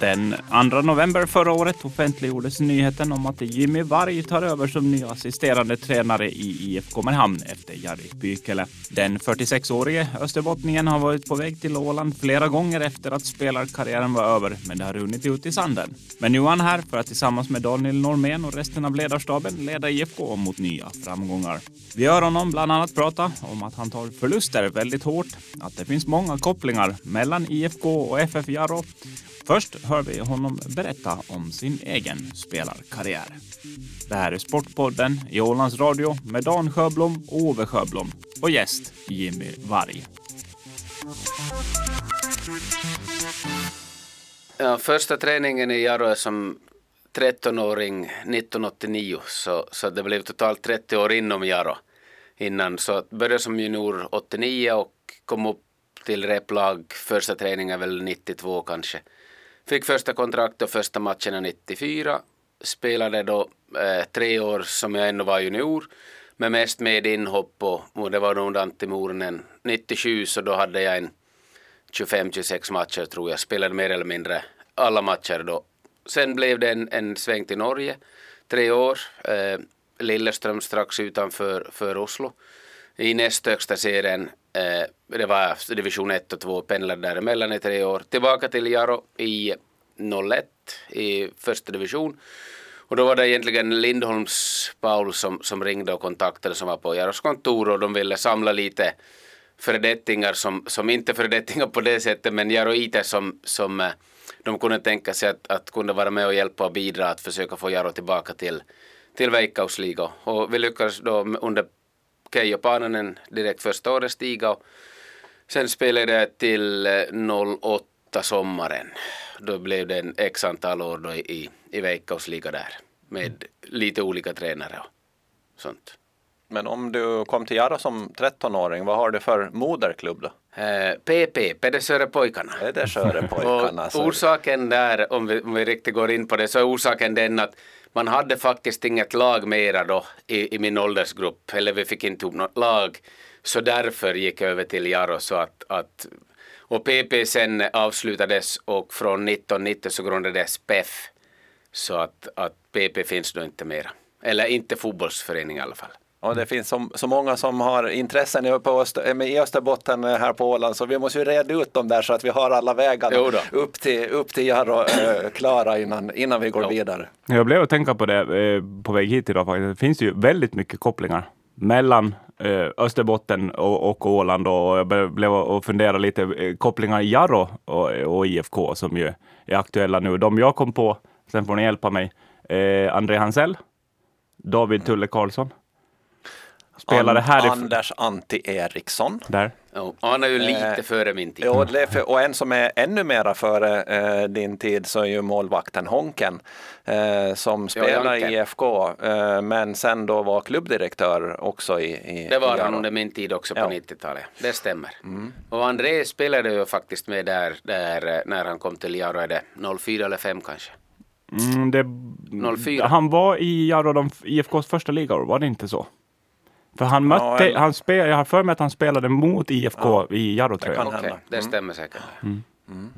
Den 2 november förra året offentliggjordes nyheten om att Jimmy Varg tar över som ny assisterande tränare i IFK Mariehamn efter Jari Pykele. Den 46-årige österbottningen har varit på väg till Åland flera gånger efter att spelarkarriären var över, men det har runnit ut i sanden. Men nu är han här för att tillsammans med Daniel Normén och resten av ledarstaben leda IFK mot nya framgångar. Vi hör honom bland annat prata om att han tar förluster väldigt hårt, att det finns många kopplingar mellan IFK och FF Jarro Först hör vi honom berätta om sin egen spelarkarriär. Det här är Sportpodden i Ålands Radio med Dan Sjöblom och Ove Sjöblom och gäst Jimmy Varg. Ja, första träningen i Jarö som 13-åring 1989 så, så det blev totalt 30 år inom Jarö innan. Så började som junior 89 och kom upp till replag första träningen väl 92 kanske. Fick första kontraktet och första matcherna 94. Spelade då eh, tre år som jag ännu var junior. Men mest med inhopp och, och det var nog Antti Mournen. 97 så då hade jag en 25-26 matcher tror jag. Spelade mer eller mindre alla matcher då. Sen blev det en, en sväng till Norge. Tre år. Eh, Lilleström strax utanför för Oslo. I näst högsta serien Eh, det var division 1 och 2, pendlade däremellan i tre år. Tillbaka till Jaro i 01 i första division. Och då var det egentligen Lindholms Paul som, som ringde och kontaktade som var på Jaros kontor och de ville samla lite föredettingar som, som inte föredettingar på det sättet men jaroiter som, som eh, de kunde tänka sig att, att kunde vara med och hjälpa och bidra att försöka få Jaro tillbaka till, till Veikkausliga. Och vi lyckades då under Keijo Paananen direkt första året stiga och sen spelade jag till 08 eh, sommaren. Då blev det en x antal år då i, i Veikkausliga där med lite olika tränare och sånt. Men om du kom till Jaro som 13-åring, vad har du för moderklubb då? Eh, PP, Pedersörepojkarna. Pedersörepojkarna. orsaken där, om vi, om vi riktigt går in på det, så är orsaken den att man hade faktiskt inget lag mera då i, i min åldersgrupp, eller vi fick inte upp något lag. Så därför gick jag över till Jaro så att, att och PP sen avslutades och från 1990 så grundades PEF. Så att, att PP finns då inte mera. Eller inte fotbollsförening i alla fall. Och det finns så, så många som har intressen på Öster, i Österbotten eh, här på Åland så vi måste ju reda ut dem där så att vi har alla vägarna upp till, upp till Jarro äh, klara innan, innan vi går jo. vidare. Jag blev att tänka på det eh, på väg hit idag faktiskt. Det finns ju väldigt mycket kopplingar mellan eh, Österbotten och, och Åland och jag blev att fundera lite eh, kopplingar i Jarro och, och IFK som ju är aktuella nu. De jag kom på, sen får ni hjälpa mig, eh, André Hansell, David Tulle Karlsson, spelare här Anders Antti Eriksson. Där. Oh, han är ju lite eh, före min tid. Jo, och en som är ännu mera före eh, din tid så är ju målvakten Honken eh, som spelar i IFK men sen då var klubbdirektör också i, i Det var han under min tid också på ja. 90-talet. Det stämmer. Mm. Och André spelade ju faktiskt med där, där när han kom till Jaro, är det 04 eller 5 kanske? Mm, det, 04. Han var i Jaro, IFKs första ligaår, var det inte så? För han mötte, ja, han spel, jag har för mig att han spelade mot IFK ja, i Jarro-tröjan. Det, okay, det stämmer säkert. Mm. Mm.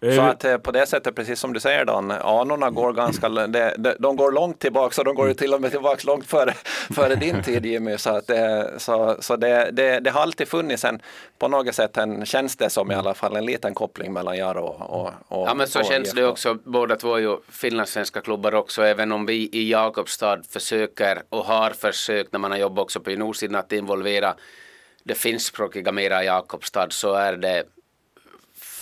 Eh, så att eh, på det sättet, precis som du säger Dan, anorna går ganska, de, de, de går långt tillbaka så de går ju till och med tillbaka långt före, före din tid Jimmy. Så, att det, så, så det, det, det har alltid funnits en, på något sätt en, känns det som i alla fall en liten koppling mellan Jaro och, och, och Ja men så och känns det också, båda två är ju finlandssvenska klubbar också, även om vi i Jakobstad försöker och har försökt när man har jobbat också på nordsidan att involvera det finskspråkiga mera i Jakobstad så är det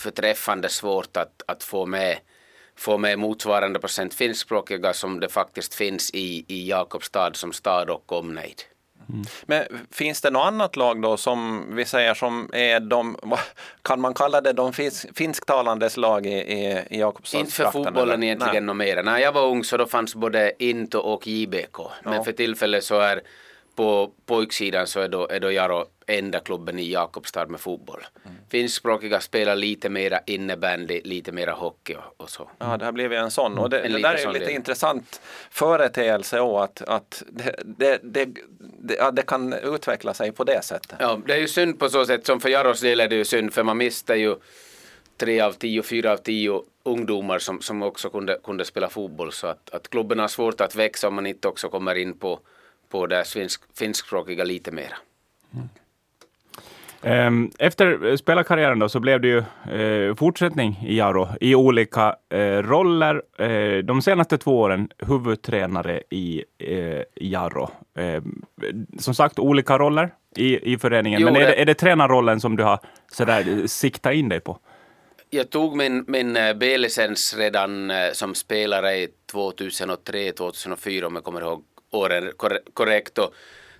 förträffande svårt att, att få med få med motsvarande procent finskspråkiga som det faktiskt finns i, i Jakobstad som stad och omnejd. Mm. Men finns det något annat lag då som vi säger som är de, kan man kalla det de finsk, finsktalandes lag i, i, i Jakobstad? Inte för fotbollen eller? egentligen något mer. När jag var ung så då fanns både Into och JBK. Men ja. för tillfället så är på pojksidan så är då, är då Jaro enda klubben i Jakobstad med fotboll. Mm. Finskspråkiga spelar lite mera innebandy, lite mera hockey och, och, så. Ja, det har blivit en sån. Och det, det där är lite del. intressant företeelse och att, att det, det, det, det, ja, det kan utveckla sig på det sättet. Ja, det är ju synd på så sätt som för Jaros del är det ju synd för man mister ju tre av tio, fyra av tio ungdomar som, som också kunde, kunde spela fotboll. Så att, att klubben har svårt att växa om man inte också kommer in på, på det finsk, finskspråkiga lite mera. Mm. Ehm, efter spelarkarriären då så blev det ju eh, fortsättning i Jaro i olika eh, roller. Eh, de senaste två åren huvudtränare i eh, Jaro. Som sagt, olika roller i, i föreningen. Jo, Men är det, är det tränarrollen som du har sådär, siktat in dig på? Jag tog min, min eh, B-licens redan eh, som spelare 2003-2004 om jag kommer ihåg åren korrekt. Och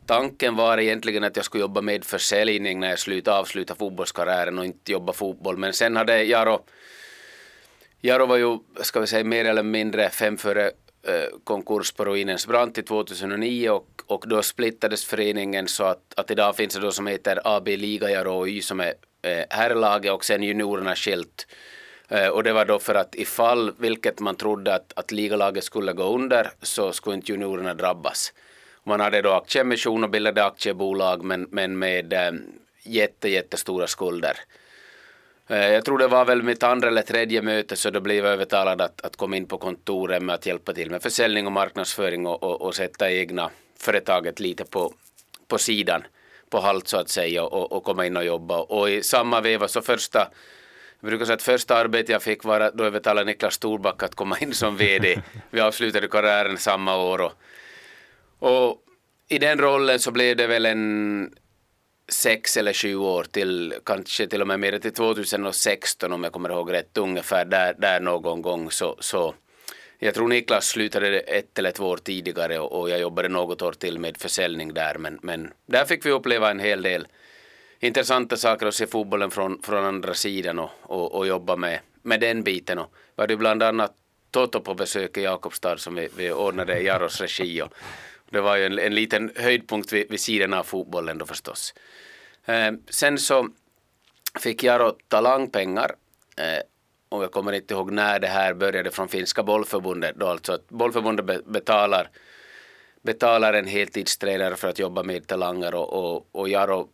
tanken var egentligen att jag skulle jobba med försäljning när jag slutade avsluta fotbollskarriären och inte jobba fotboll. Men sen hade Jaro, Jaro var ju, ska vi säga mer eller mindre fem före eh, konkurs på ruinens brant till 2009 och, och då splittades föreningen så att, att idag finns det då som heter AB Liga Jaro Y som är eh, herrlaget och sen juniorerna skilt. Eh, och det var då för att ifall, vilket man trodde att, att ligalaget skulle gå under, så skulle inte juniorerna drabbas. Man hade då aktieemission och bildade aktiebolag men, men med eh, jätte, jättestora skulder. Eh, jag tror det var väl mitt andra eller tredje möte så då blev jag övertalad att, att komma in på kontoret med att hjälpa till med försäljning och marknadsföring och, och, och sätta egna företaget lite på, på sidan, på halt så att säga och, och komma in och jobba. Och i samma veva så första jag brukar säga att första arbetet jag fick var att då övertalade Niklas Storback att komma in som VD. Vi avslutade karriären samma år och och i den rollen så blev det väl en sex eller sju år till, kanske till och med mer till 2016 om jag kommer ihåg rätt, ungefär där, där någon gång så, så jag tror Niklas slutade ett eller två år tidigare och, och jag jobbade något år till med försäljning där men, men där fick vi uppleva en hel del intressanta saker att se fotbollen från, från andra sidan och, och, och jobba med, med den biten. Och vi hade bland annat Toto på besök i Jakobstad som vi, vi ordnade i Jaros regi och, det var ju en, en liten höjdpunkt vid, vid sidan av fotbollen då förstås. Eh, sen så fick Jaro talangpengar eh, och jag kommer inte ihåg när det här började från finska bollförbundet då alltså att bollförbundet betalar betalar en heltidstränare för att jobba med talanger och, och, och Jaro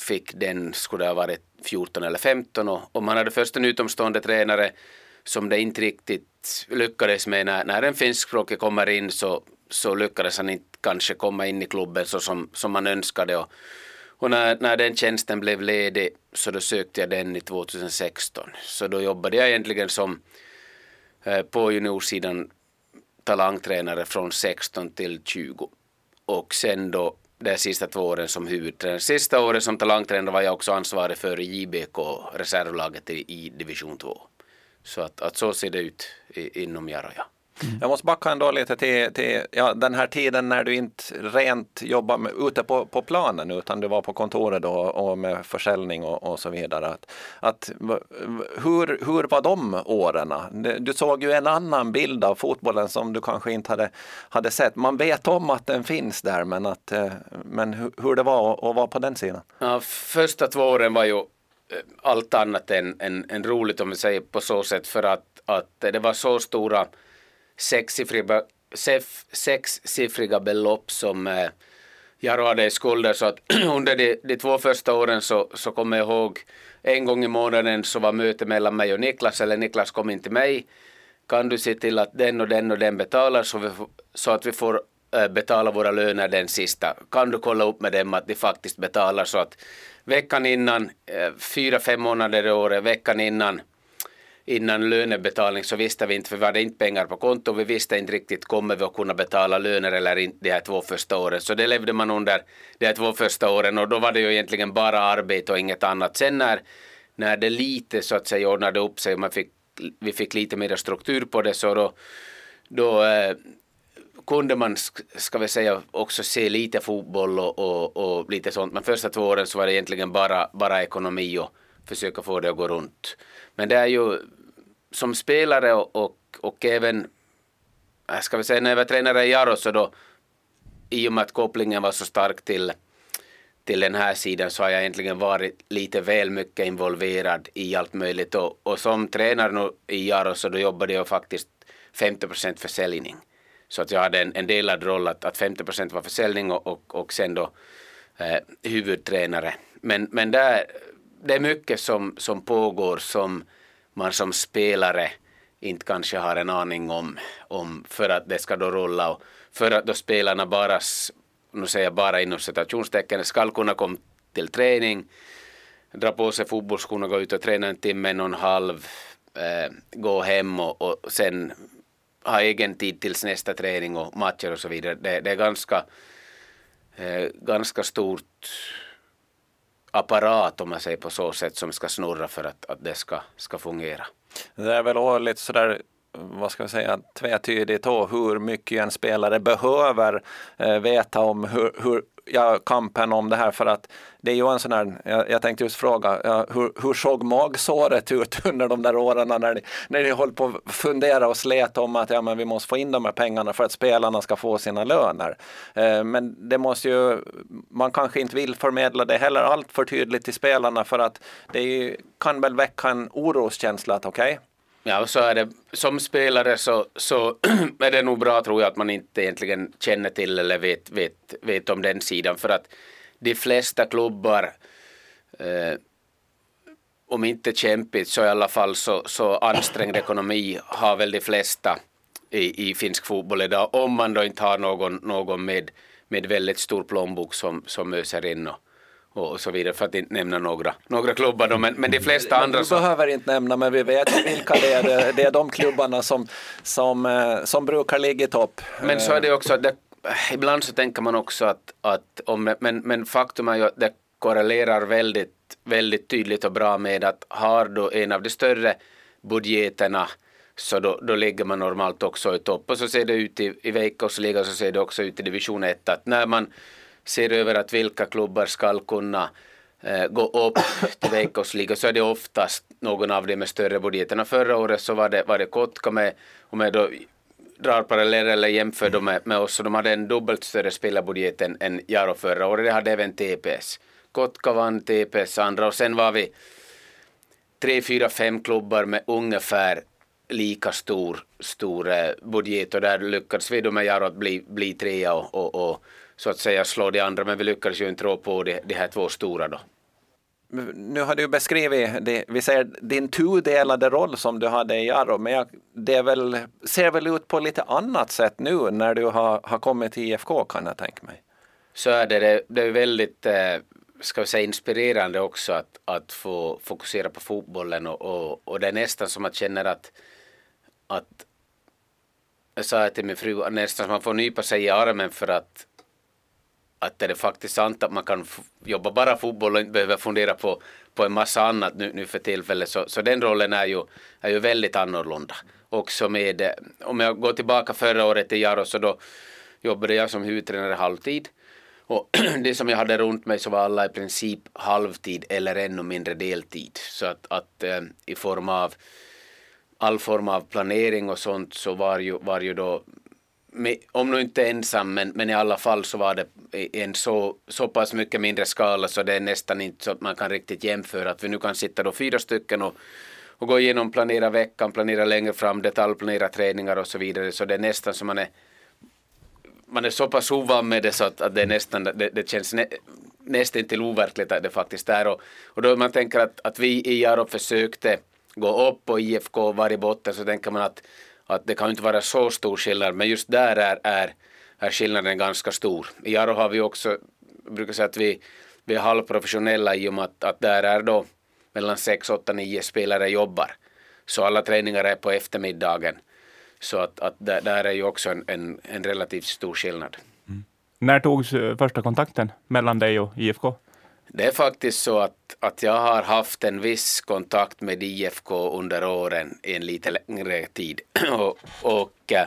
fick den, skulle det ha varit 14 eller 15 och, och man hade först en utomstående tränare som det inte riktigt lyckades med när, när en finskspråkig kommer in så, så lyckades han inte kanske komma in i klubben så som, som man önskade. Och, och när, när den tjänsten blev ledig så då sökte jag den i 2016. Så då jobbade jag egentligen som eh, på juniorsidan talangtränare från 16 till 20. Och sen då de sista två åren som huvudtränare. Sista året som talangtränare var jag också ansvarig för JBK, reservlaget i, i division 2. Så att, att så ser det ut i, inom Jaroja. Mm. Jag måste backa ändå lite till, till ja, den här tiden när du inte rent jobbade med, ute på, på planen utan du var på kontoret då, och med försäljning och, och så vidare. Att, att, hur, hur var de åren? Du såg ju en annan bild av fotbollen som du kanske inte hade, hade sett. Man vet om att den finns där men, att, eh, men hur, hur det var att vara på den sidan? Ja, första två åren var ju eh, allt annat än, än, än roligt om vi säger på så sätt för att, att det var så stora sexsiffriga, sexsiffriga belopp som eh, Jaro hade i skulder så att under de, de två första åren så, så kommer jag ihåg en gång i månaden så var möte mellan mig och Niklas eller Niklas kom in till mig. Kan du se till att den och den och den betalar så, vi, så att vi får eh, betala våra löner den sista. Kan du kolla upp med dem att de faktiskt betalar så att veckan innan, eh, fyra, fem månader i året, veckan innan innan lönebetalning så visste vi inte, för vi hade inte pengar på konto, vi visste inte riktigt kommer vi att kunna betala löner eller inte de här två första åren. Så det levde man under de här två första åren och då var det ju egentligen bara arbete och inget annat. Sen när, när det lite så att säga ordnade upp sig och man fick, vi fick lite mer struktur på det så då, då eh, kunde man, ska vi säga, också se lite fotboll och, och, och, lite sånt. Men första två åren så var det egentligen bara, bara ekonomi och försöka få det att gå runt. Men det är ju som spelare och, och, och även, äh, ska vi säga när jag var tränare i Jaro så då i och med att kopplingen var så stark till, till den här sidan så har jag egentligen varit lite väl mycket involverad i allt möjligt och, och som tränare nu i Jaro så då jobbade jag faktiskt 50 procent försäljning. Så att jag hade en, en delad roll att, att 50 procent var försäljning och, och, och sen då eh, huvudtränare. Men, men där, det är mycket som, som pågår som man som spelare inte kanske har en aning om, om för att det ska då rulla och för att då spelarna bara, nu säger jag bara inom citationstecken, ska kunna komma till träning, dra på sig fotbollsskorna, gå ut och träna en timme, en och en halv, eh, gå hem och, och sen ha egen tid tills nästa träning och matcher och så vidare. Det, det är ganska, eh, ganska stort apparat om man säger på så sätt som ska snurra för att, att det ska, ska fungera. Det är väl lite sådär vad ska vi säga, tvetydigt då, hur mycket en spelare behöver eh, veta om hur, hur ja, kampen om det här för att det är ju en sån här, jag, jag tänkte just fråga, ja, hur, hur såg magsåret ut under de där åren när ni, när ni höll på att fundera och slet om att ja, men vi måste få in de här pengarna för att spelarna ska få sina löner. Eh, men det måste ju, man kanske inte vill förmedla det heller allt för tydligt till spelarna för att det ju, kan väl väcka en oroskänsla att okej, okay, Ja, så är det. Som spelare så, så är det nog bra tror jag att man inte egentligen känner till eller vet, vet, vet om den sidan för att de flesta klubbar eh, om inte kämpigt så i alla fall så, så ansträngd ekonomi har väl de flesta i, i finsk fotboll idag om man då inte har någon, någon med, med väldigt stor plånbok som, som öser in och, och så vidare för att inte nämna några, några klubbar då, men, men de flesta andra Du behöver inte nämna men vi vet vilka det är. Det är de klubbarna som, som, eh, som brukar ligga i topp. Men så är det också, det, ibland så tänker man också att, att om, men, men faktum är ju att det korrelerar väldigt, väldigt tydligt och bra med att har du en av de större budgeterna så då, då ligger man normalt också i topp och så ser det ut i, i veckosligan så ser det också ut i division 1 att när man ser över att vilka klubbar ska kunna eh, gå upp till veckosliga så är det oftast någon av de med större budgeterna. Förra året så var det, var det Kotka med, om jag då drar paralleller eller jämför dem med, med oss, så de hade en dubbelt större spelarbudget än, än Jaro förra året. Det hade även TPS. Kotka vann TPS andra och sen var vi tre, fyra, fem klubbar med ungefär lika stor, stor eh, budget och där lyckades vi då med Jaro att bli, bli trea och, och, och så att säga slå de andra, men vi lyckades ju inte rå på de, de här två stora då. Nu har du beskrivit, det, vi säger din tudelade roll som du hade i Jarro, men jag, det väl, ser väl ut på lite annat sätt nu när du har, har kommit till IFK kan jag tänka mig. Så är det, det, det är väldigt eh, ska vi säga, inspirerande också att, att få fokusera på fotbollen och, och, och det är nästan som att känna att, att jag sa till min fru, nästan som man får nypa sig i armen för att att är det faktiskt sant att man kan jobba bara fotboll och inte behöver fundera på, på en massa annat nu, nu för tillfället. Så, så den rollen är ju, är ju väldigt annorlunda. Också med, eh, om jag går tillbaka förra året till Jaro så då jobbade jag som huvudtränare halvtid. Och det som jag hade runt mig så var alla i princip halvtid eller ännu mindre deltid. Så att, att äh, i form av all form av planering och sånt så var ju, var ju då om nu inte ensam, men, men i alla fall så var det i en så, så pass mycket mindre skala så det är nästan inte så att man kan riktigt jämföra. Att vi nu kan sitta då fyra stycken och, och gå igenom, planera veckan, planera längre fram, detaljplanera träningar och så vidare. Så det är nästan som man är man är så pass ovan med det så att, att det, är nästan, det, det känns nä, nästan till overkligt att det faktiskt är. Och, och då man tänker att, att vi i Jarob försökte gå upp och IFK var i botten så tänker man att att det kan inte vara så stor skillnad, men just där är, är, är skillnaden ganska stor. I Jaro har vi också, jag brukar säga att vi, vi är halvprofessionella i och med att, att där är då mellan 6, 8, 9 spelare jobbar. Så alla träningar är på eftermiddagen. Så att, att där, där är ju också en, en, en relativt stor skillnad. Mm. När togs eh, första kontakten mellan dig och IFK? Det är faktiskt så att, att jag har haft en viss kontakt med IFK under åren i en lite längre tid. och, och eh,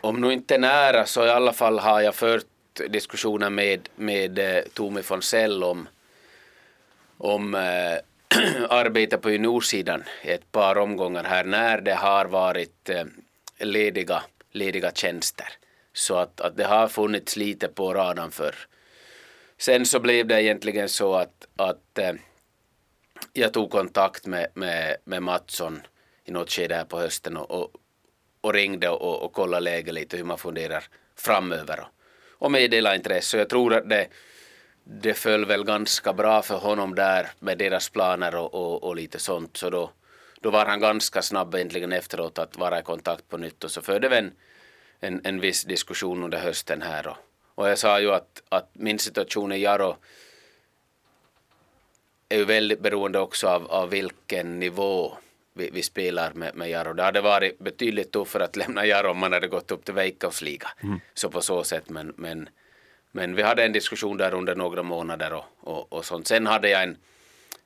om nu inte nära så i alla fall har jag fört diskussioner med, med eh, Tomi Fonsell om, om eh, arbete på juniorsidan i ett par omgångar här när det har varit eh, lediga, lediga tjänster. Så att, att det har funnits lite på radarn för sen så blev det egentligen så att, att eh, jag tog kontakt med, med, med Mattsson i något skede här på hösten och, och, och ringde och, och kollade läget lite hur man funderar framöver och, och meddela intresse. Jag tror att det, det föll väl ganska bra för honom där med deras planer och, och, och lite sånt så då, då var han ganska snabb egentligen efteråt att vara i kontakt på nytt och så förde vi en, en, en viss diskussion under hösten här och, och jag sa ju att, att min situation i Jaro är ju väldigt beroende också av, av vilken nivå vi, vi spelar med, med Jaro. Det hade varit betydligt tuffare att lämna Jaro om man hade gått upp till Veikkausliga. Mm. Så på så sätt, men, men, men vi hade en diskussion där under några månader och, och, och sånt. Sen hade jag en,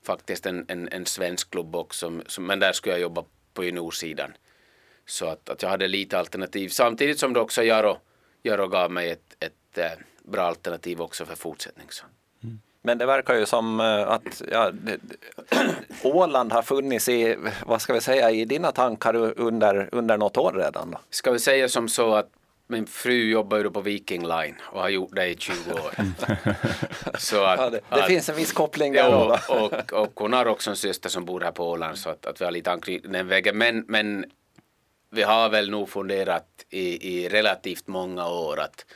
faktiskt en, en, en svensk klubb också, som, men där skulle jag jobba på juniorsidan. Så att, att jag hade lite alternativ, samtidigt som det också Jaro, Jaro gav mig ett, ett, bra alternativ också för fortsättning. Så. Men det verkar ju som eh, att ja, Åland har funnits i, vad ska vi säga, i dina tankar under, under något år redan? Ska vi säga som så att min fru jobbar ju på Viking Line och har gjort det i 20 år. så att, ja, det, det att, finns en viss koppling där. Ja, och, och hon har också en syster som bor här på Åland så att, att vi har lite anknytning den vägen. Men, men vi har väl nog funderat i, i relativt många år att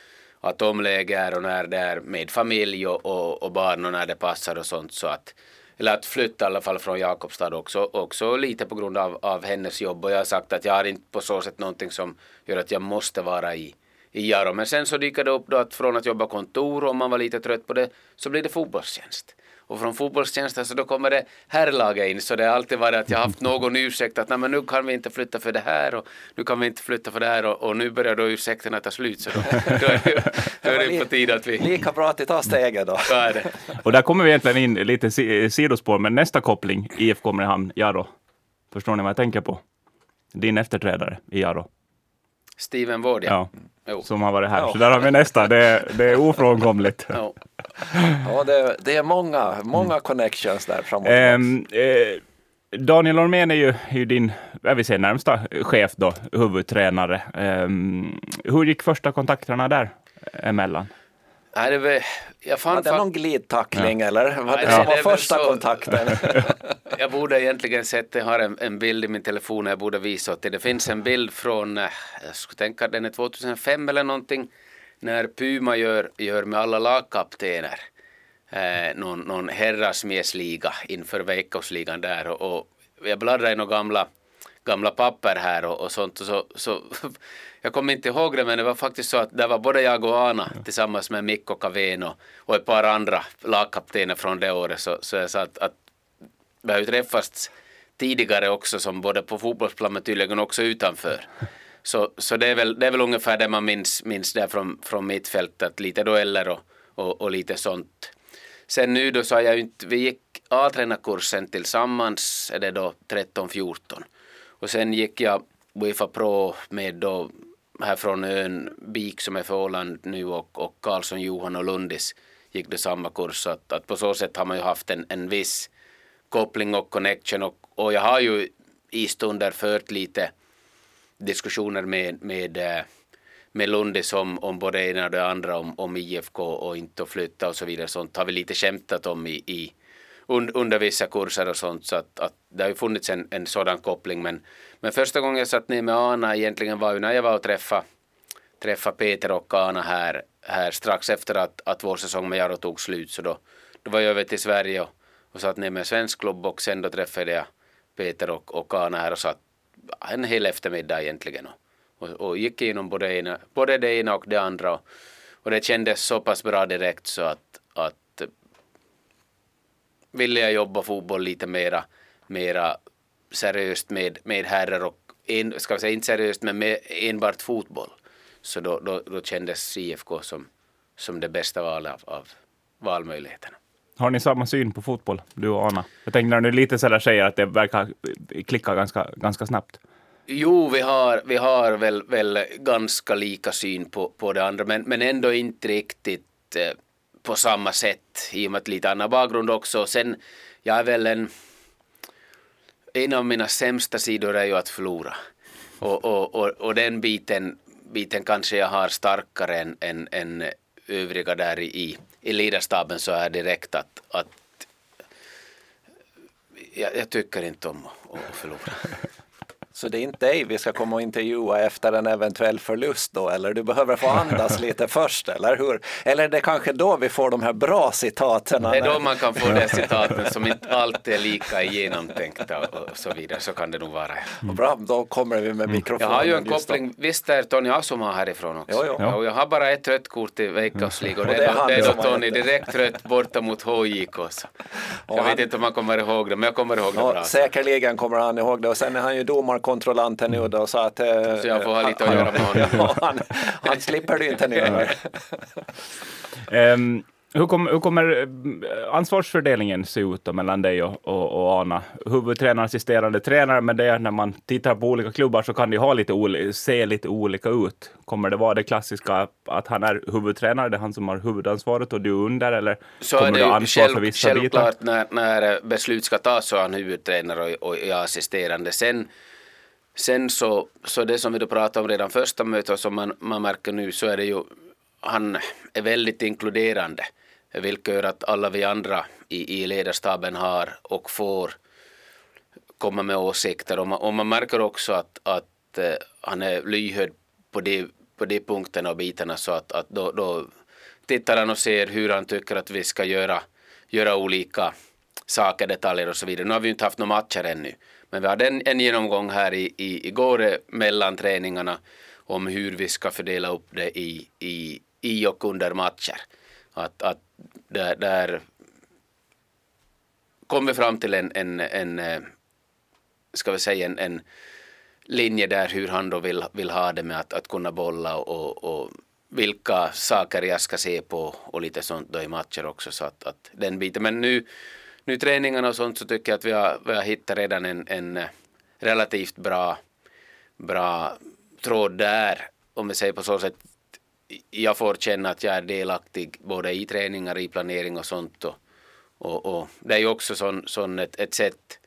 Atomläger och när det är med familj och, och, och, barn och när det passar och sånt. Så att eller att flytta i alla fall från Jakobstad också, också lite på grund av, av hennes jobb. Och jag har sagt att jag har inte på så sätt någonting som gör att jag måste vara i, i Jaro. Men sen så dyker det upp då att från att jobba kontor om man var lite trött på det så blir det fotbollstjänst och från fotbollstjänsten så då kommer det herrlaget in så det har alltid varit att jag haft någon ursäkt att nej men nu kan vi inte flytta för det här och nu kan vi inte flytta för det här och, och nu börjar då ursäkterna ta slut så då, då är det, då är det på tiden att vi... Lika bra att vi tar steget då. Det. Och där kommer vi egentligen in lite sidospår, men nästa koppling, IFK Mariehamn, Jaro. Förstår ni vad jag tänker på? Din efterträdare i Jaro. Steven Ward, ja. ja. Som har varit här. Ja. Så där har vi nästa. Det, det är ofrånkomligt. Ja, ja det, det, är många, många connections där framåt. Um, eh, Daniel Ormén är ju, är ju din, jag vill säga närmsta chef då, huvudtränare. Um, hur gick första kontakterna där emellan? Nej, det var, jag fann var det någon glidtackling ja. eller? Var det som var första så, kontakten? jag borde egentligen sett, jag har en, en, bild i min telefon jag borde visa åt dig. Det finns en bild från, eh, jag skulle tänka den är 2005 eller någonting, när Puma gör, gör med alla lagkaptener eh, någon, någon herrasmäsliga inför Veikkausligan där och, och jag bläddrar i några gamla gamla papper här och, och sånt. Och så, så, jag kommer inte ihåg det men det var faktiskt så att det var både jag och Ana tillsammans med Mikko Caveno och ett par andra lagkaptener från det året. Så, så jag sa att, att vi har ju träffats tidigare också som både på fotbollsplan men tydligen också utanför. Så, så det, är väl, det är väl ungefär det man minns, minns där från, från mittfältet, lite dueller och, och, och lite sånt. Sen nu då så har jag ju inte, vi gick A-tränarkursen tillsammans, är det då 13-14. Och sen gick jag Uefa Pro med då här från ön Bik som är för Åland nu och, och Karlsson, Johan och Lundis gick det samma kurs. Så att, att på så sätt har man ju haft en, en viss koppling och connection och, och jag har ju i stunder fört lite diskussioner med, med, eh, med Lundis om, om både det ena och det andra om, om IFK och inte att flytta och så vidare. Sånt har vi lite skämtat om i, i under vissa kurser och sånt. Så att, att det har ju funnits en, en sådan koppling. Men, men första gången jag satt ner med Ana egentligen var ju när jag var och träffade, träffa Peter och Ana här, här strax efter att, att vår säsong med Jaro tog slut. Så då, då var jag över till Sverige och, och satt ner med en svensk klubb och sen då träffade jag Peter och, och Kana här och satt en hel eftermiddag egentligen. Och, och, och gick igenom både, ena, både det ena och det andra. Och, och det kändes så pass bra direkt så att, att ville jag jobba fotboll lite mera, mera seriöst med, med herrar och en, ska vi säga inte seriöst men med enbart fotboll. Så då, då, då kändes IFK som, som det bästa valet av, av valmöjligheterna. Har ni samma syn på fotboll, du och Anna? Jag tänkte när du lite sådär säger att det verkar klicka ganska, ganska snabbt. Jo, vi har, vi har väl, väl ganska lika syn på, på det andra, men, men ändå inte riktigt eh, på samma sätt i och med att lite annan bakgrund också. Sen, jag är väl en... En av mina sämsta sidor är ju att förlora. Och, och, och, och den biten, biten kanske jag har starkare än, än, än övriga där i, i ledarstaben så är direkt att, att jag, jag tycker inte om att, att förlora. Så det är inte dig vi ska komma och intervjua efter en eventuell förlust då, eller du behöver få andas lite först, eller hur? Eller är det kanske då vi får de här bra citaten? Det är då man kan få de citaten som inte alltid är lika genomtänkta och så vidare, så kan det nog vara. Mm. Bra, då kommer vi med mikrofonen. Jag har ju en koppling, visst är Tony Asuma härifrån också? Jo, jo. Och jag har bara ett rött kort i Veikkaus och det är, då, det är då Tony direkt rött borta mot HJK. Jag vet inte om han kommer ihåg det, men jag kommer ihåg det ja, bra. Säkerligen kommer han ihåg det och sen är han ju domarkontrollanten nu då så att... Eh, så jag får ha lite att göra med honom. ja, han, han slipper du inte nu. um, hur, kom, hur, kommer eh, ansvarsfördelningen se ut mellan dig och, och, och, Ana? Huvudtränare, assisterande tränare, men det är när man tittar på olika klubbar så kan det ha lite oli, se lite olika ut. Kommer det vara det klassiska att han är huvudtränare, det är han som har huvudansvaret och du under, eller så kommer är det du ansvar själv, för vissa självklart bitar? När, när beslut ska tas så är han huvudtränare och, och jag assisterande. Sen Sen så, så det som vi då pratade om redan första mötet och som man, man märker nu så är det ju han är väldigt inkluderande vilket gör att alla vi andra i, i ledarstaben har och får komma med åsikter och man, och man märker också att, att eh, han är lyhörd på de, på de punkterna och bitarna så att, att då, då tittar han och ser hur han tycker att vi ska göra, göra olika saker, detaljer och så vidare. Nu har vi ju inte haft några matcher ännu, men vi hade en, en genomgång här i, i, igår mellan träningarna om hur vi ska fördela upp det i, i, i och under matcher. Att, att där, där kom vi fram till en, en, en eh, ska vi säga en, en linje där hur han då vill, vill ha det med att, att kunna bolla och, och vilka saker jag ska se på och lite sånt då i matcher också så att, att den biten. Men nu, nu träningarna och sånt så tycker jag att vi har, vi har hittat redan en, en eh, relativt bra, bra tråd där om vi säger på så sätt jag får känna att jag är delaktig både i träningar, i planering och sånt. Och, och, och det är ju också sån, sån ett, ett sätt,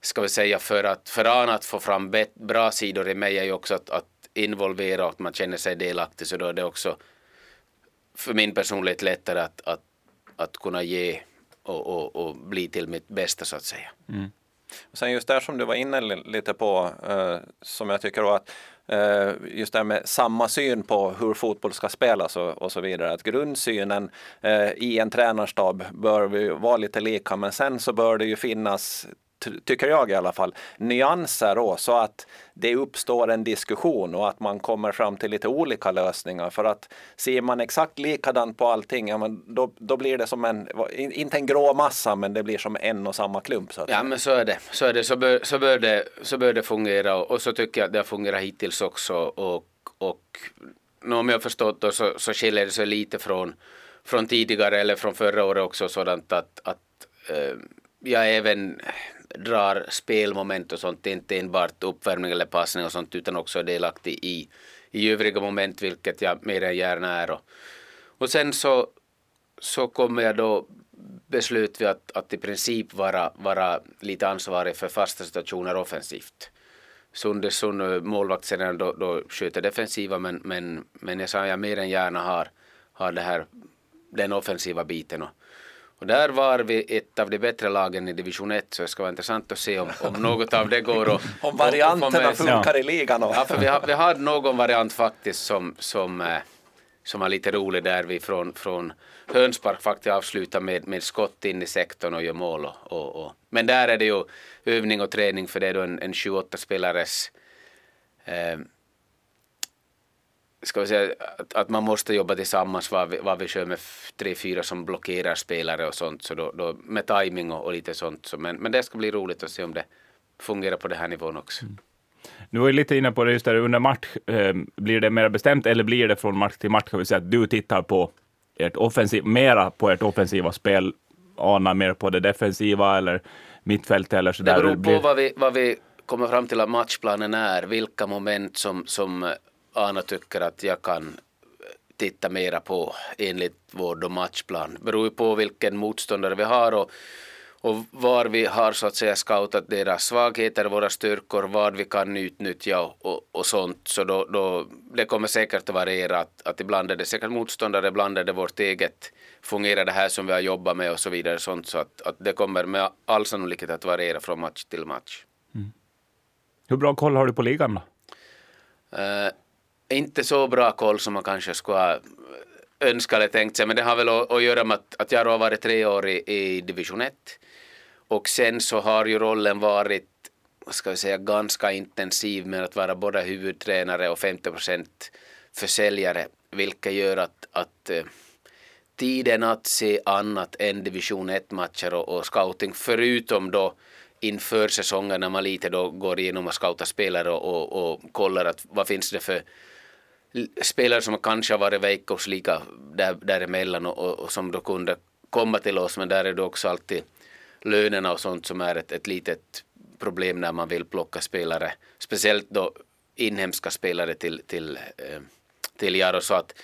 ska vi säga, för att för Anna att få fram bet, bra sidor i mig är ju också att, att involvera och att man känner sig delaktig. Så då är det också för min personlighet lättare att, att, att kunna ge och, och, och bli till mitt bästa så att säga. Mm. sen just där som du var inne lite på, uh, som jag tycker att Eh, just det här med samma syn på hur fotboll ska spelas och, och så vidare. Att grundsynen eh, i en tränarstab bör vara lite lika men sen så bör det ju finnas tycker jag i alla fall, nyanser då, så att det uppstår en diskussion och att man kommer fram till lite olika lösningar. För att ser man exakt likadant på allting, ja, men då, då blir det som en, inte en grå massa, men det blir som en och samma klump. Så att ja, men så är det. Så, är det. Så, bör, så, bör det. så bör det fungera och, så tycker jag att det har fungerat hittills också. Och, och om jag förstått då, så, så skiljer det sig lite från, från tidigare eller från förra året också sådant att, att äh, jag även drar spelmoment och sånt, inte enbart uppvärmning eller passning och sånt utan också är delaktig i, i övriga moment vilket jag mer än gärna är. Och, och sen så, så kommer jag då beslut vi att, att i princip vara, vara lite ansvarig för fasta situationer offensivt. Sundersson, målvaktstränaren, då, då sköter defensiva men, men, men jag sa jag mer än gärna har, har det här, den offensiva biten. Och, och där var vi ett av de bättre lagen i division 1 så det ska vara intressant att se om, om något av det går att... om varianterna funkar i ligan. Och. Ja, för vi, har, vi hade någon variant faktiskt som, som, eh, som var lite rolig där vi från, från hönspark faktiskt avslutar med, med skott in i sektorn och gör mål. Och, och, och. Men där är det ju övning och träning för det är då en, en 28 spelares eh, ska vi säga, att, att, man måste jobba tillsammans vad vi, vad vi kör med tre, fyra som blockerar spelare och sånt. Så då, då med timing och, och, lite sånt. Så, men, men det ska bli roligt att se om det fungerar på den här nivån också. Mm. Nu var lite inne på det just där under match. Eh, blir det mer bestämt eller blir det från match till match? Kan vi säga att du tittar på ert offensiv, mera på ert offensiva spel, Ana mer på det defensiva eller mittfält eller så Det beror på vad, vi, vad vi kommer fram till att matchplanen är, vilka moment som, som Ana tycker att jag kan titta mera på enligt vår matchplan. Beror ju på vilken motståndare vi har och, och var vi har så att säga scoutat deras svagheter, våra styrkor, vad vi kan utnyttja och, och, och sånt. Så då, då, det kommer säkert att variera. Att, att ibland är det säkert motståndare, ibland är det vårt eget. Fungerar det här som vi har jobbat med och så vidare. Sånt, så att, att det kommer med all sannolikhet att variera från match till match. Hur bra koll har du på ligan då? Uh, inte så bra koll som man kanske skulle ha eh, önskat eller tänkt sig, men det har väl att, att göra med att, att jag har varit tre år i, i division 1 och sen så har ju rollen varit ska vi säga, ganska intensiv med att vara både huvudtränare och 50 procent försäljare, vilket gör att, att eh, tiden att se annat än division 1-matcher och, och scouting, förutom då inför säsongen när man lite då går igenom och scoutar spelare och, och, och kollar att vad finns det för spelare som kanske har varit veckosliga där, däremellan och, och, och som då kunde komma till oss. Men där är det också alltid lönerna och sånt som är ett, ett litet problem när man vill plocka spelare, speciellt då inhemska spelare till, till, eh, till Jaro. Så att,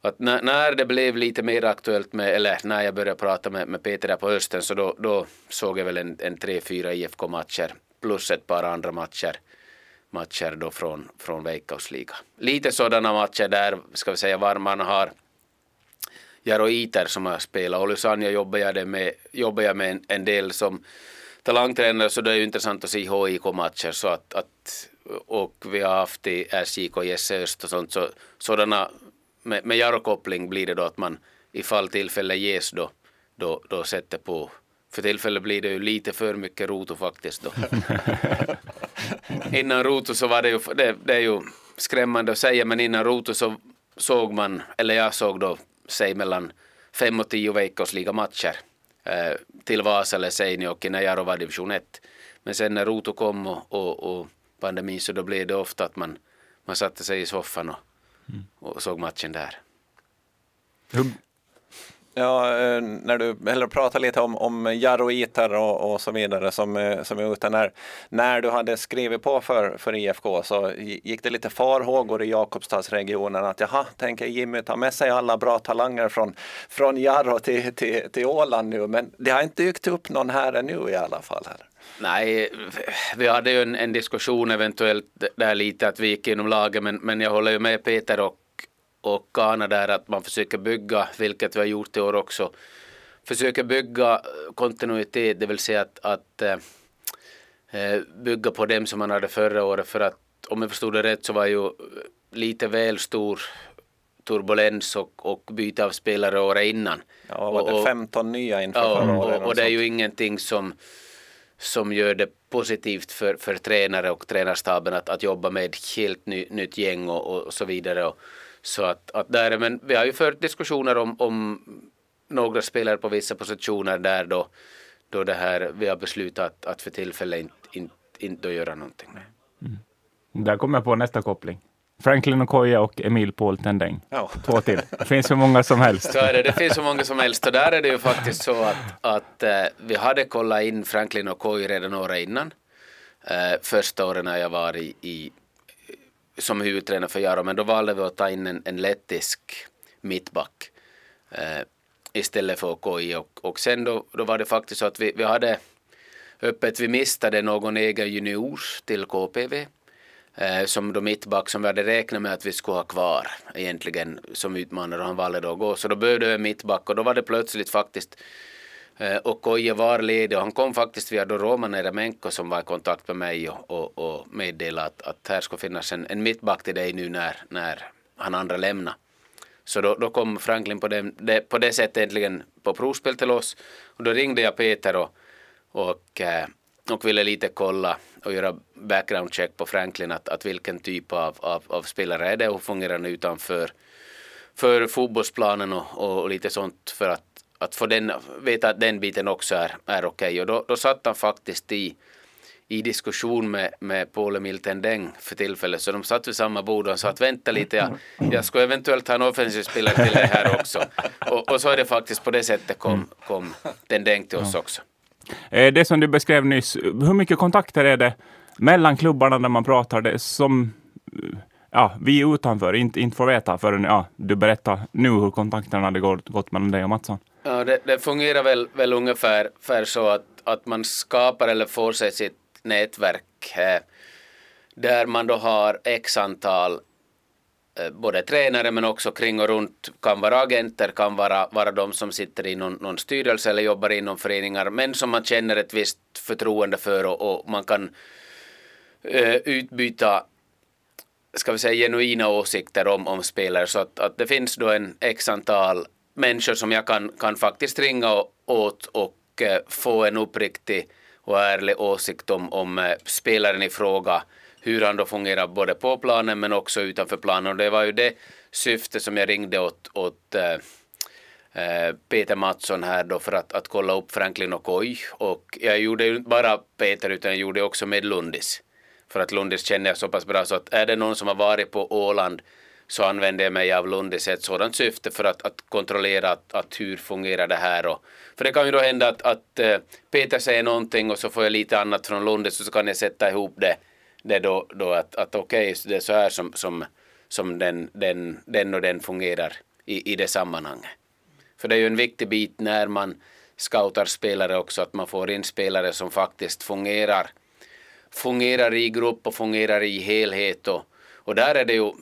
att när, när, det blev lite mer aktuellt med, eller när jag började prata med, med Peter där på hösten så då, då såg jag väl en, en tre, fyra IFK-matcher plus ett par andra matcher matcher då från, från Veikkausliga. Lite sådana matcher där, ska vi säga, var man har Jaro Iter som har spelat. Olusanja jobbar jag med, jobbar jag med en, en del som talangtränare så det är ju intressant att se HIK-matcher så att, att och vi har haft i SJK, Jesse Öst och sånt så sådana med, med Jaro-koppling blir det då att man ifall tillfälle ges då, då, då sätter på för tillfället blir det ju lite för mycket roto faktiskt då. innan roto så var det ju, det, det, är ju skrämmande att säga, men innan roto så såg man, eller jag såg då, säg mellan fem och tio veckosliga matcher eh, till Vasa eller Seinäjoki när Jaro var division 1. Men sen när roto kom och, och, och pandemin så då blev det ofta att man, man satte sig i soffan och, mm. och såg matchen där. Hur, Ja, eh, när du eller pratar lite om, om jaroiter och, och så vidare som, eh, som är ute. När, när du hade skrivit på för, för IFK så gick det lite farhågor i Jakobstadsregionen att jaha, tänker Jimmy ta med sig alla bra talanger från, från Jarro till, till, till Åland nu. Men det har inte dykt upp någon här ännu i alla fall. Här. Nej, vi hade ju en, en, diskussion eventuellt där lite att vi gick inom laget men, men jag håller ju med Peter och och Kana där att man försöker bygga, vilket vi har gjort i år också, försöker bygga kontinuitet, det vill säga att, att äh, bygga på dem som man hade förra året för att om jag förstod det rätt så var ju lite väl stor turbulens och, och byte av spelare året innan. Ja, var det och, 15 nya inför ja, förra året? Och, och det är ju ingenting som, som gör det positivt för, för tränare och tränarstaben att, att jobba med ett helt ny, nytt gäng och, och så vidare. Och, så att, att där, men vi har ju fört diskussioner om, om några spelare på vissa positioner där då, då det här, vi har beslutat att, att för tillfället inte, inte, inte göra någonting. Mm. Där kommer jag på nästa koppling. Franklin Okoye och Emil Paul Tendeng. Oh. Två till. Det finns hur många som helst. Så är det, det finns hur många som helst. Och där är det ju faktiskt så att, att uh, vi hade kollat in Franklin Okoye redan året innan. Uh, första året när jag var i, i som huvudtränare för Jaro, men då valde vi att ta in en, en lettisk mittback eh, istället för KI och, och sen då, då var det faktiskt så att vi, vi hade öppet, vi mistade någon egen junior till KPV eh, som då mittback som vi hade räknat med att vi skulle ha kvar egentligen som utmanare och han valde då att gå. Så då behövde vi en mittback och då var det plötsligt faktiskt Eh, och Koje var ledig och han kom faktiskt via då Roman Eremenko som var i kontakt med mig och, och, och meddelade att, att här ska finnas en, en mittback till dig nu när, när han andra lämnar. Så då, då kom Franklin på det, det, på det sättet äntligen på provspel till oss och då ringde jag Peter och, och, eh, och ville lite kolla och göra background check på Franklin att, att vilken typ av, av, av spelare är det och fungerar han utanför för fotbollsplanen och, och, lite sånt för att att få den, veta att den biten också är, är okej. Och då, då satt han faktiskt i, i diskussion med, med Paul Emil Tendeng för tillfället. Så de satt vid samma bord och sa att vänta lite, jag, jag skulle eventuellt ha en offensiv spelare till det här också. Och, och, så är det faktiskt på det sättet kom, kom Tendeng till oss också. Eh, det som du beskrev nyss, hur mycket kontakter är det mellan klubbarna när man pratar? Det som ja, vi utanför inte, inte får veta förrän ja, du berättar nu hur kontakterna hade gått, gått mellan dig och Mattsson. Ja, det, det fungerar väl, väl ungefär för så att, att man skapar eller får sig sitt nätverk eh, där man då har x antal eh, både tränare men också kring och runt. Kan vara agenter, kan vara, vara de som sitter i någon, någon styrelse eller jobbar inom föreningar men som man känner ett visst förtroende för och, och man kan eh, utbyta ska vi säga genuina åsikter om, om spelare. Så att, att det finns då en x antal människor som jag kan, kan faktiskt ringa åt och eh, få en uppriktig och ärlig åsikt om, om eh, spelaren i fråga, hur han då fungerar både på planen men också utanför planen. Och det var ju det syfte som jag ringde åt, åt eh, Peter Mattsson här då för att, att kolla upp Franklin och Oj. Och jag gjorde ju inte bara Peter utan jag gjorde också med Lundis. För att Lundis känner jag så pass bra så att är det någon som har varit på Åland så använder jag mig av Lundis i ett sådant syfte för att, att kontrollera att, att hur fungerar det här. Och, för det kan ju då hända att, att eh, Peter säger någonting och så får jag lite annat från Lundis och så kan jag sätta ihop det, det då, då att, att okej, okay, det är så här som, som, som den, den, den och den fungerar i, i det sammanhanget. För det är ju en viktig bit när man scoutar spelare också att man får in spelare som faktiskt fungerar fungerar i grupp och fungerar i helhet och, och där är det ju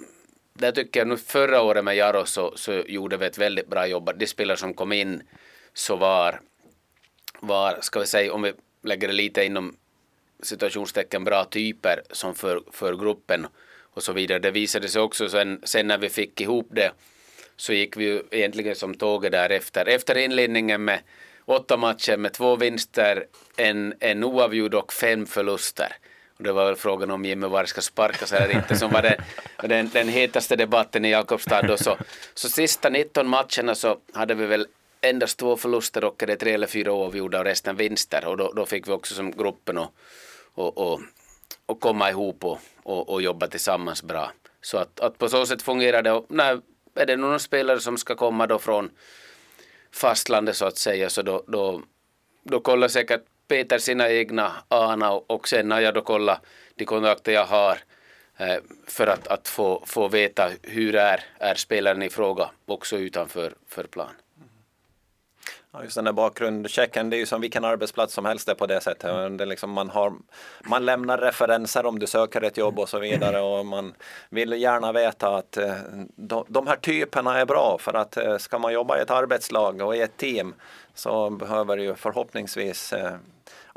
där tycker jag nu förra året med Jaro så, så gjorde vi ett väldigt bra jobb. De spelare som kom in så var, var, ska vi säga, om vi lägger det lite inom situationstecken bra typer som för, för gruppen och så vidare. Det visade sig också sen, sen när vi fick ihop det så gick vi ju egentligen som tåget därefter. Efter inledningen med åtta matcher med två vinster, en, en oavgjord och fem förluster. Och det var väl frågan om Jimmy Varg ska sparkas eller inte som var det, den, den hetaste debatten i Jakobstad. Då så, så sista 19 matcherna så hade vi väl endast två förluster och det tre eller fyra oavgjorda och resten vinster. Och då, då fick vi också som gruppen och, och, och, och komma ihop och, och, och, jobba tillsammans bra. Så att, att på så sätt fungerar det. Och när är det någon spelare som ska komma då från fastlandet så att säga så då, då, då kollar säkert Peter sina egna ana och sen har jag då kollat de kontakter jag har eh, för att, att få, få veta hur är, är spelaren i fråga också utanför för plan. Ja, just den där bakgrundschecken, det är ju som vilken arbetsplats som helst är på det sättet. Mm. Det liksom man, har, man lämnar referenser om du söker ett jobb och så vidare och man vill gärna veta att eh, de, de här typerna är bra för att eh, ska man jobba i ett arbetslag och i ett team så behöver ju förhoppningsvis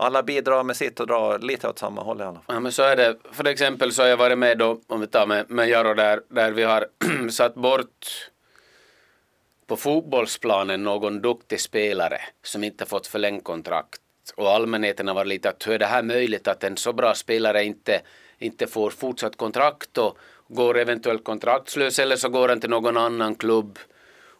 alla bidrar med sitt och drar lite åt samma håll i alla fall. Ja men så är det. För exempel så har jag varit med då, om vi tar med, med Jaro där, där vi har satt bort på fotbollsplanen någon duktig spelare som inte fått förlängt kontrakt och allmänheten har varit lite att hur är det här möjligt att en så bra spelare inte, inte får fortsatt kontrakt och går eventuellt kontraktslös eller så går han till någon annan klubb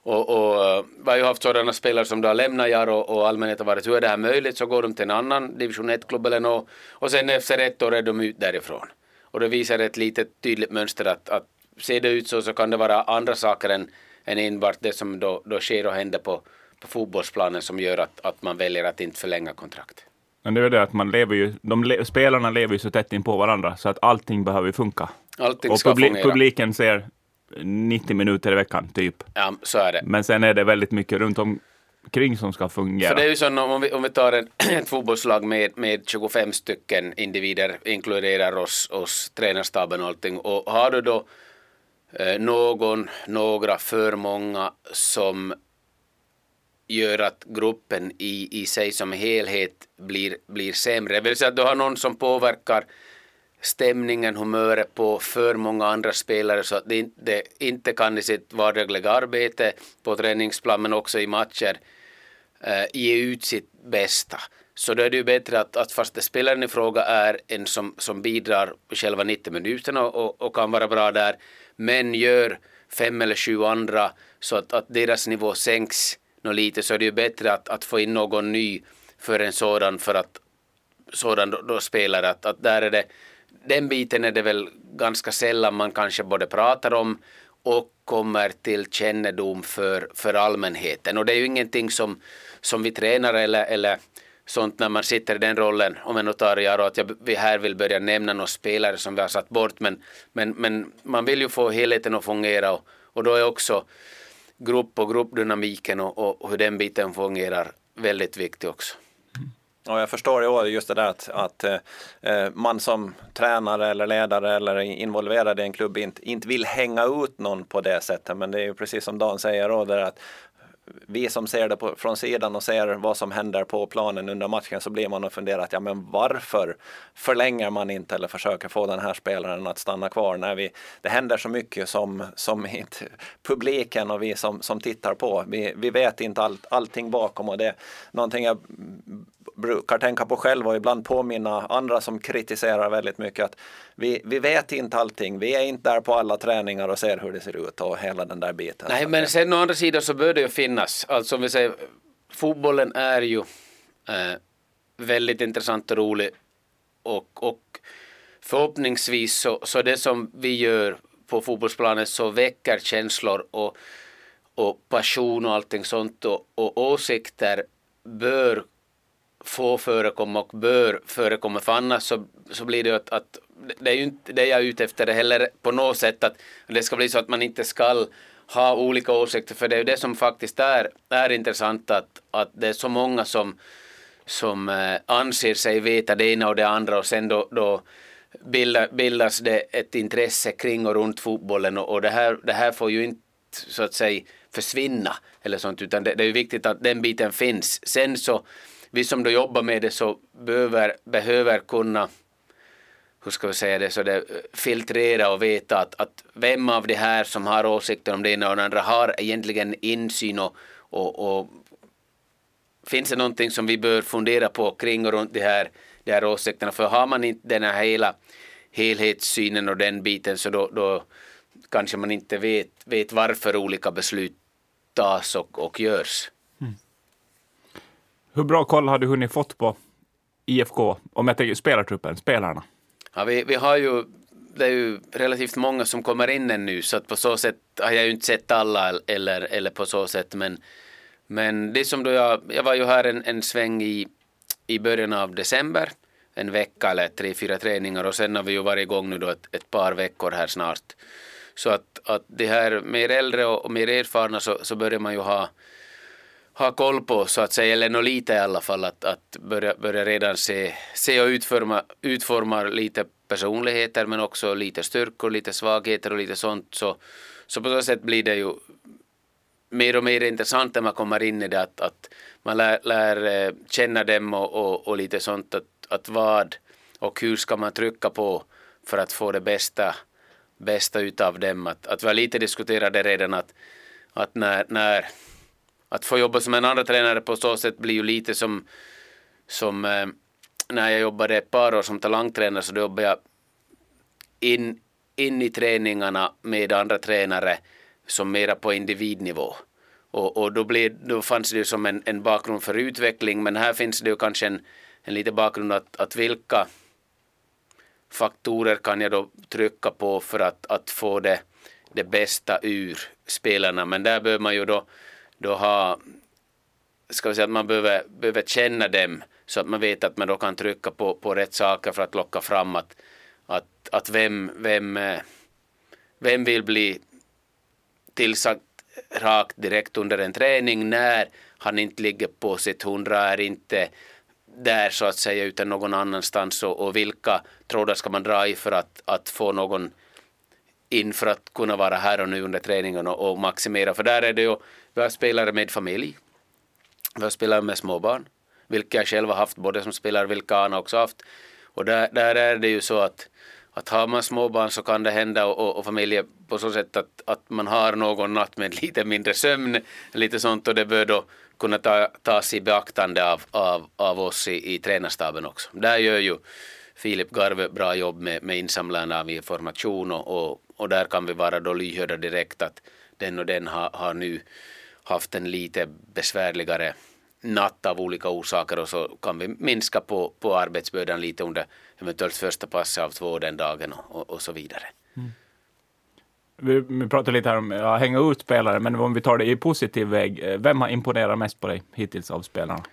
och, och eh, vi har ju haft sådana spelare som då har lämnat Jaro och, och allmänheten har varit hur är det här möjligt så går de till en annan division 1-klubb eller något och sen efter ett år är de ut därifrån. Och det visar ett litet tydligt mönster att, att ser det ut så så kan det vara andra saker än, än enbart det som då, då sker och händer på, på fotbollsplanen som gör att, att man väljer att inte förlänga kontrakt. Men det är det att man lever ju, de le, spelarna lever ju så tätt in på varandra så att allting behöver funka. Allting och ska publi publiken ser 90 minuter i veckan, typ. Ja, så är det. Men sen är det väldigt mycket runt omkring som ska fungera. För det är ju så om vi, om vi tar en, ett fotbollslag med, med 25 stycken individer, inkluderar oss, oss tränarstaben och allting, och har du då eh, någon, några för många som gör att gruppen i, i sig som helhet blir, blir sämre. Det vill säga att du har någon som påverkar stämningen, humöret på för många andra spelare så att de inte, inte kan i sitt vardagliga arbete på träningsplan men också i matcher eh, ge ut sitt bästa. Så då är det ju bättre att, att fast det spelaren i fråga är en som, som bidrar själva 90 minuterna och, och kan vara bra där men gör fem eller sju andra så att, att deras nivå sänks något lite så är det ju bättre att, att få in någon ny för en sådan för att sådan då, då spelare att, att där är det den biten är det väl ganska sällan man kanske både pratar om och kommer till kännedom för, för allmänheten. Och det är ju ingenting som, som vi tränar eller, eller sånt när man sitter i den rollen, om jag nu tar i att jag, vi här vill börja nämna några spelare som vi har satt bort, men, men, men man vill ju få helheten att fungera och, och då är också grupp och gruppdynamiken och, och hur den biten fungerar väldigt viktig också. Och jag förstår just det där att, att eh, eh, man som tränare eller ledare eller involverad i en klubb inte, inte vill hänga ut någon på det sättet. Men det är ju precis som Dan säger då, att vi som ser det på, från sidan och ser vad som händer på planen under matchen så blir man och funderar att ja men varför förlänger man inte eller försöker få den här spelaren att stanna kvar när vi, det händer så mycket som, som inte, publiken och vi som, som tittar på. Vi, vi vet inte allt, allting bakom och det är någonting jag brukar tänka på själv och ibland påminna andra som kritiserar väldigt mycket att vi, vi vet inte allting. Vi är inte där på alla träningar och ser hur det ser ut och hela den där biten. Nej, men sen å andra sidan så bör det ju finnas. Alltså om vi säger, fotbollen är ju eh, väldigt intressant och rolig och, och förhoppningsvis så, så det som vi gör på fotbollsplanen så väcker känslor och, och passion och allting sånt och, och åsikter bör få förekomma och bör förekomma för annars så, så blir det att, att det är ju inte det jag är ute efter det heller på något sätt att det ska bli så att man inte ska ha olika åsikter för det är ju det som faktiskt är, är intressant att, att det är så många som, som eh, anser sig veta det ena och det andra och sen då, då bildas det ett intresse kring och runt fotbollen och, och det, här, det här får ju inte så att säga försvinna eller sånt utan det, det är ju viktigt att den biten finns. Sen så vi som då jobbar med det så behöver, behöver kunna hur ska vi säga det, så det eh, filtrera och veta att, att vem av de här som har åsikter om det ena och det andra har egentligen insyn och, och, och finns det någonting som vi bör fundera på kring och runt de här, de här åsikterna för har man inte den här hela helhetssynen och den biten så då, då kanske man inte vet, vet varför olika beslut tas och, och görs. Hur bra koll har du hunnit fått på IFK, om jag tänker spelartruppen, spelarna? Ja, vi, vi har ju, det är ju relativt många som kommer in ännu så att på så sätt har jag ju inte sett alla eller, eller på så sätt men, men det som då jag, jag var ju här en, en sväng i, i början av december en vecka eller tre, fyra träningar och sen har vi ju varit igång nu då ett, ett par veckor här snart. Så att, att det här mer äldre och, och mer erfarna så, så börjar man ju ha ha koll på så att säga, eller nå lite i alla fall, att, att börja, börja redan se, se och utforma, utforma lite personligheter men också lite styrkor, lite svagheter och lite sånt. Så, så på så sätt blir det ju mer och mer intressant när man kommer in i det att, att man lär, lär eh, känna dem och, och, och, lite sånt att, att vad och hur ska man trycka på för att få det bästa, bästa utav dem. Att, att vi har lite diskuterat det redan att, att när, när att få jobba som en andra tränare på så sätt blir ju lite som, som eh, när jag jobbade ett par år som talangtränare så då jobbade jag in, in i träningarna med andra tränare som mera på individnivå. Och, och då, blev, då fanns det ju som en, en bakgrund för utveckling men här finns det ju kanske en, en liten bakgrund att, att vilka faktorer kan jag då trycka på för att, att få det, det bästa ur spelarna men där behöver man ju då då ha, ska vi säga att man behöver, behöver känna dem så att man vet att man då kan trycka på, på rätt saker för att locka fram att, att, att vem, vem, eh, vem vill bli tillsagt rakt direkt under en träning när han inte ligger på sitt hundra, är inte där så att säga utan någon annanstans och, och vilka trådar ska man dra i för att, att få någon in för att kunna vara här och nu under träningen och, och maximera. För där är det ju, vi har spelare med familj, vi har spelare med småbarn, vilka jag själv har haft, både som spelare, vilka Anna också haft. Och där, där är det ju så att, att har man småbarn så kan det hända och, och, och familjer på så sätt att, att man har någon natt med lite mindre sömn, lite sånt och det bör då kunna ta, tas i beaktande av, av, av oss i, i tränarstaben också. Där gör ju Filip Garve bra jobb med, med insamlande av information och, och, och där kan vi vara då lyhörda direkt att den och den har, har nu haft en lite besvärligare natt av olika orsaker och så kan vi minska på, på arbetsbördan lite under eventuellt första passet av två den dagen och, och, så vidare. Mm. Vi, vi pratar lite här om att hänga ut spelare, men om vi tar det i positiv väg, eh, vem har imponerat mest på dig hittills av spelarna?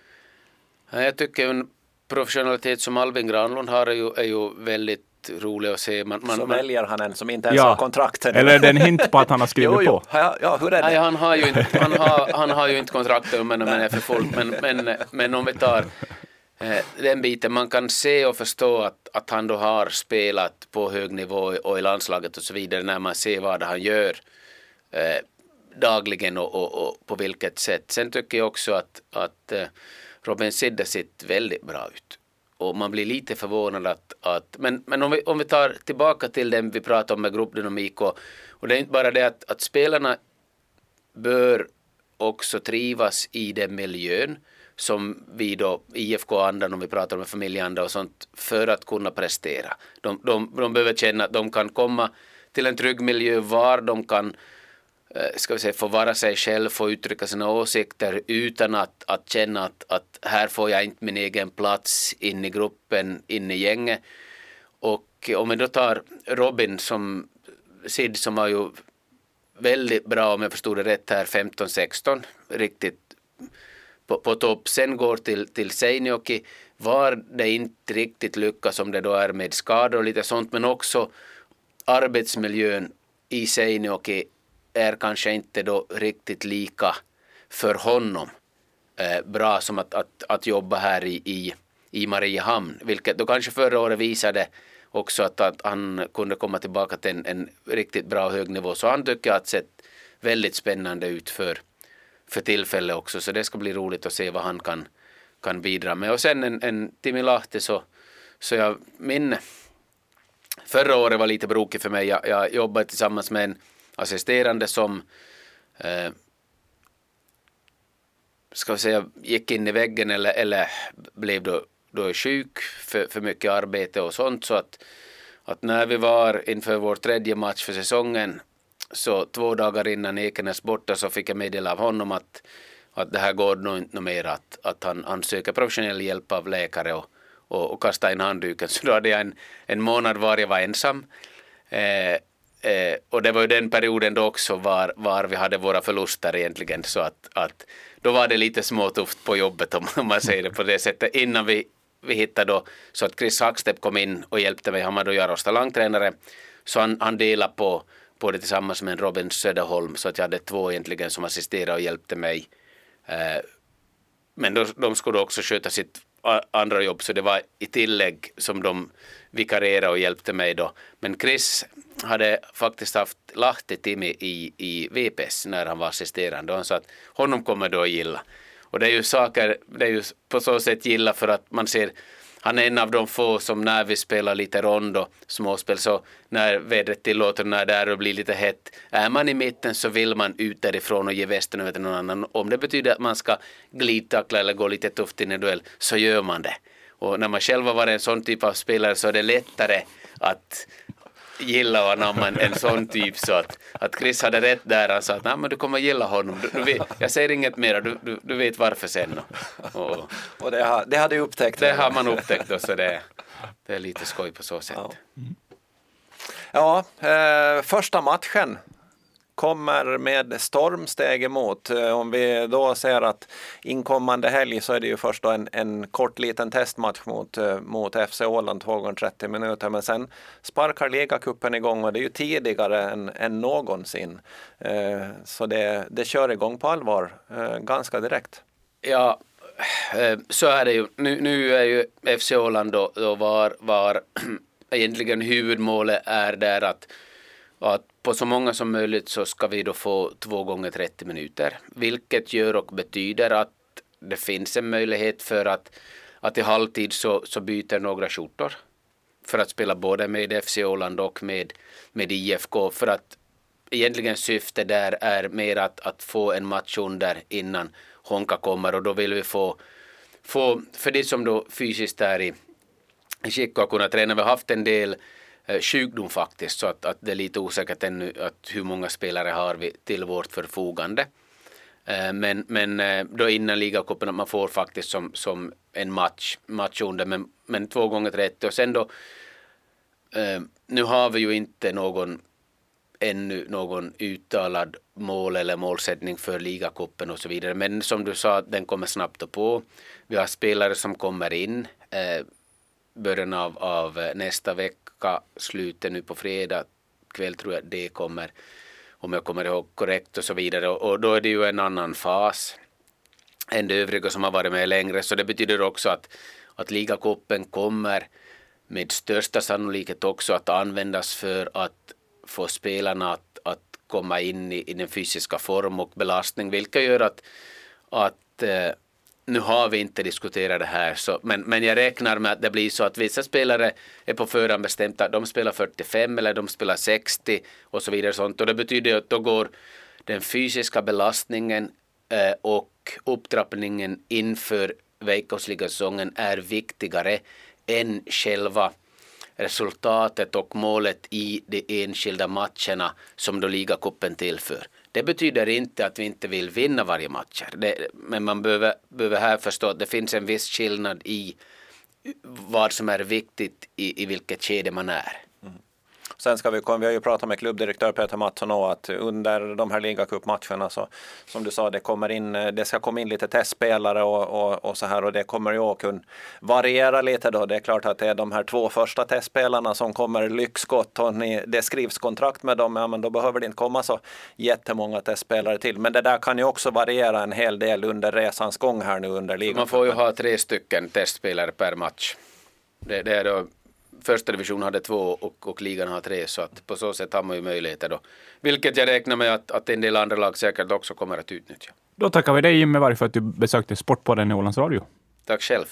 Jag tycker professionalitet som Albin Granlund har är ju, är ju väldigt rolig att se. Man, man, så man, väljer han en som inte ens ja. har kontrakt. Eller är det en hint på att han har skrivit jo, jo. på? Ja, ja, hur är det? Nej, han har ju inte, han har, han har ju inte kontraktet men, men är för folk. Men, men, men om vi tar eh, den biten, man kan se och förstå att, att han då har spelat på hög nivå och i landslaget och så vidare när man ser vad han gör. Eh, dagligen och, och, och, på vilket sätt. Sen tycker jag också att, att eh, Robin Sedda ser väldigt bra ut. Och man blir lite förvånad att, att men, men om, vi, om vi tar tillbaka till det vi pratade om med gruppdynamik och, och det är inte bara det att, att spelarna bör också trivas i den miljön som vi då, IFK-andan om vi pratar om familjeanda och sånt, för att kunna prestera. De, de, de behöver känna att de kan komma till en trygg miljö var de kan Eh, ska vi säga, få vara sig själv, få uttrycka sina åsikter utan att, att känna att, att här får jag inte min egen plats in i gruppen, in i gänget. Och om vi då tar Robin som Sid som var ju väldigt bra om jag förstod det rätt här 15-16, riktigt på, på topp. Sen går till, till Seinäjoki var det inte riktigt lyckas som det då är med skador och lite sånt men också arbetsmiljön i Seinioki är kanske inte då riktigt lika för honom eh, bra som att, att, att jobba här i, i, i Mariehamn, vilket då kanske förra året visade också att, att han kunde komma tillbaka till en, en riktigt bra hög nivå. Så han tycker att det sett väldigt spännande ut för, för tillfället också. Så det ska bli roligt att se vad han kan, kan bidra med. Och sen en, en Timi Lahti så, så jag min förra året var lite brokigt för mig. Jag, jag jobbade tillsammans med en assisterande som eh, ska vi säga gick in i väggen eller, eller blev då, då sjuk för, för mycket arbete och sånt så att, att när vi var inför vår tredje match för säsongen så två dagar innan Ekenäs borta så fick jag meddela av honom att, att det här går nog inte mer att, att han, han söker professionell hjälp av läkare och, och, och kasta in handduken. Så då hade jag en, en månad var jag var ensam. Eh, eh, och det var ju den perioden då också var, var vi hade våra förluster egentligen så att, att då var det lite småtufft på jobbet om, om man säger det på det sättet. Innan vi, vi hittade då så att Chris Hackstepp kom in och hjälpte mig, han var då Jaros talangtränare så han, han delade på på det tillsammans med Robin Söderholm. Så att jag hade två egentligen som assisterade och hjälpte mig. Eh, men då, de skulle också sköta sitt andra jobb. Så det var i tillägg som de vikarierade och hjälpte mig då. Men Chris hade faktiskt haft Lahti Timi i, i VPS när han var assisterande och han sa att honom kommer du att gilla. Och det är ju saker, det är ju på så sätt gilla för att man ser han är en av de få som när vi spelar lite rondo, småspel, så när vädret tillåter, när det är och blir lite hett, är man i mitten så vill man ut därifrån och ge västen över till någon annan. Om det betyder att man ska glidtackla eller gå lite tufft in i duell så gör man det. Och när man själv har varit en sån typ av spelare så är det lättare att gilla och anamma en, en sån typ så att, att Chris hade rätt där. Han sa att Nej, men du kommer gilla honom. Du, du vet, jag säger inget mer, du, du, du vet varför sen. Och, och, och det, har, det har du upptäckt? Det har man upptäckt och så det, det är lite skoj på så sätt. Ja, ja eh, första matchen kommer med stormsteg emot. Eh, om vi då ser att inkommande helg så är det ju först då en, en kort liten testmatch mot, eh, mot FC Åland, två gånger 30 minuter. Men sen sparkar ligacupen igång och det är ju tidigare än, än någonsin. Eh, så det, det kör igång på allvar ganska direkt. Ja, så är det ju. Nu, nu är ju FC Åland då, då var, var egentligen huvudmålet är där att, att på så många som möjligt så ska vi då få två gånger 30 minuter, vilket gör och betyder att det finns en möjlighet för att, att i halvtid så, så byter några skjortor. För att spela både med FC Åland och med, med IFK för att egentligen syftet där är mer att, att få en match under innan Honka kommer. Och då vill vi få, få för det som då fysiskt är i skick och kunna träna. Vi har haft en del Eh, sjukdom faktiskt så att, att det är lite osäkert ännu att hur många spelare har vi till vårt förfogande. Eh, men, men eh, då innan ligacupen att man får faktiskt som, som en match, match under men, men två gånger 30 och sen då nu har vi ju inte någon ännu någon uttalad mål eller målsättning för ligacupen och så vidare. Men som du sa, den kommer snabbt på. Vi har spelare som kommer in eh, början av, av nästa vecka vecka, slutet nu på fredag kväll tror jag det kommer, om jag kommer ihåg korrekt och så vidare. Och, och då är det ju en annan fas än de övriga som har varit med längre. Så det betyder också att, att ligacupen kommer med största sannolikhet också att användas för att få spelarna att, att komma in i, i den fysiska form och belastning, vilket gör att, att eh, nu har vi inte diskuterat det här, så, men, men jag räknar med att det blir så att vissa spelare är på förhand bestämda, de spelar 45 eller de spelar 60 och så vidare. Sånt. Och det betyder att då går den fysiska belastningen eh, och upptrappningen inför veckosligasäsongen är viktigare än själva resultatet och målet i de enskilda matcherna som då ligacupen tillför. Det betyder inte att vi inte vill vinna varje match. men man behöver, behöver här förstå att det finns en viss skillnad i vad som är viktigt i, i vilket skede man är. Sen ska vi, vi har ju pratat med klubbdirektör Peter Mattsson och att under de här ligacupmatcherna så som du sa, det kommer in, det ska komma in lite testspelare och, och, och så här och det kommer ju att kunna variera lite då. Det är klart att det är de här två första testspelarna som kommer lyxskott och ni, det skrivs kontrakt med dem, ja men då behöver det inte komma så jättemånga testspelare till. Men det där kan ju också variera en hel del under resans gång här nu under ligan. Man får ju ha tre stycken testspelare per match. Det, det är då första division hade två och, och ligan har tre så att på så sätt har man ju möjligheter då. Vilket jag räknar med att, att en del andra lag säkert också kommer att utnyttja. Då tackar vi dig Jimmy Varg för att du besökte Sportpodden i Ålands Radio. Tack själv.